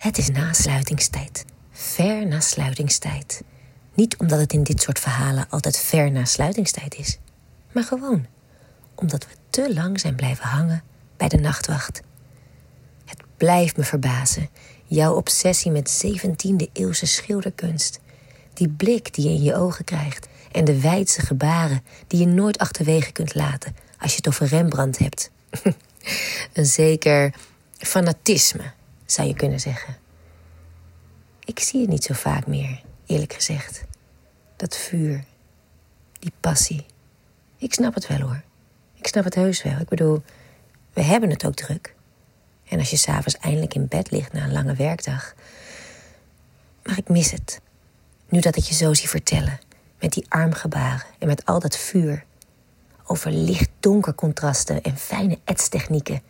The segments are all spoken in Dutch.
Het is na sluitingstijd. Ver na sluitingstijd. Niet omdat het in dit soort verhalen altijd ver na sluitingstijd is, maar gewoon omdat we te lang zijn blijven hangen bij de nachtwacht. Het blijft me verbazen, jouw obsessie met 17e eeuwse schilderkunst. Die blik die je in je ogen krijgt en de wijdse gebaren die je nooit achterwege kunt laten als je het over Rembrandt hebt. Een zeker fanatisme, zou je kunnen zeggen. Ik zie het niet zo vaak meer, eerlijk gezegd. Dat vuur, die passie. Ik snap het wel hoor. Ik snap het heus wel. Ik bedoel, we hebben het ook druk. En als je s'avonds eindelijk in bed ligt na een lange werkdag. Maar ik mis het. Nu dat ik je zo zie vertellen. Met die armgebaren en met al dat vuur. Over licht-donker contrasten en fijne etstechnieken.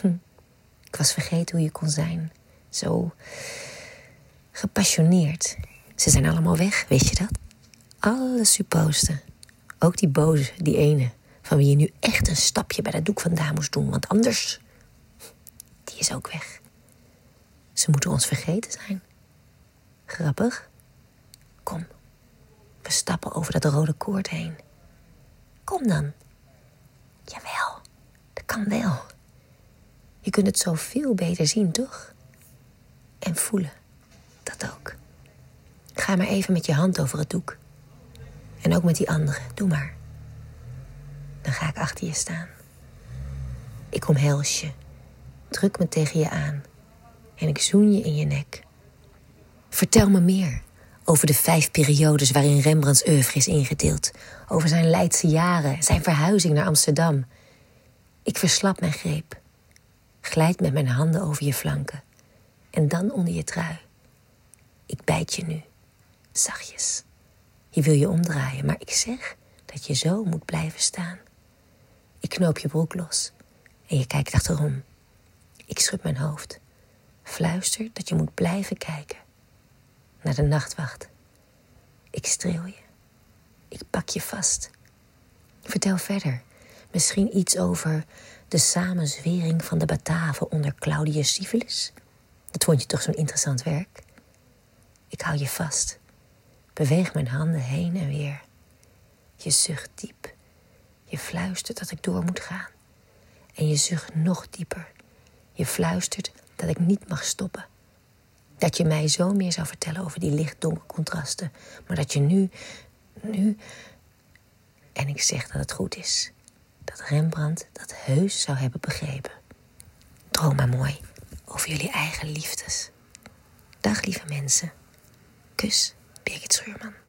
Hm. Ik was vergeten hoe je kon zijn. Zo gepassioneerd. Ze zijn allemaal weg, weet je dat? Alle supposten. Ook die boze, die ene, van wie je nu echt een stapje bij dat doek vandaan moest doen, want anders. die is ook weg. Ze moeten ons vergeten zijn. Grappig. Kom, we stappen over dat rode koord heen. Kom dan. Jawel, dat kan wel. Je kunt het zo veel beter zien, toch? En voelen, dat ook. Ga maar even met je hand over het doek. En ook met die andere, doe maar. Dan ga ik achter je staan. Ik omhels je, druk me tegen je aan en ik zoen je in je nek. Vertel me meer over de vijf periodes waarin Rembrandts oeuvre is ingedeeld, over zijn Leidse jaren, zijn verhuizing naar Amsterdam. Ik verslap mijn greep, glijd met mijn handen over je flanken en dan onder je trui. Ik bijt je nu, zachtjes. Je wil je omdraaien, maar ik zeg dat je zo moet blijven staan. Ik knoop je broek los en je kijkt achterom. Ik schud mijn hoofd. Fluister dat je moet blijven kijken. Naar de nachtwacht. Ik streel je. Ik pak je vast. Vertel verder. Misschien iets over de samenzwering van de Bataven onder Claudius Civilis. Dat vond je toch zo'n interessant werk? Ik hou je vast. Beweeg mijn handen heen en weer. Je zucht diep. Je fluistert dat ik door moet gaan. En je zucht nog dieper. Je fluistert dat ik niet mag stoppen. Dat je mij zo meer zou vertellen over die licht-donker contrasten. Maar dat je nu, nu. En ik zeg dat het goed is. Dat Rembrandt dat heus zou hebben begrepen. Droom maar mooi over jullie eigen liefdes. Dag lieve mensen. Kus, Birgit Schuurman.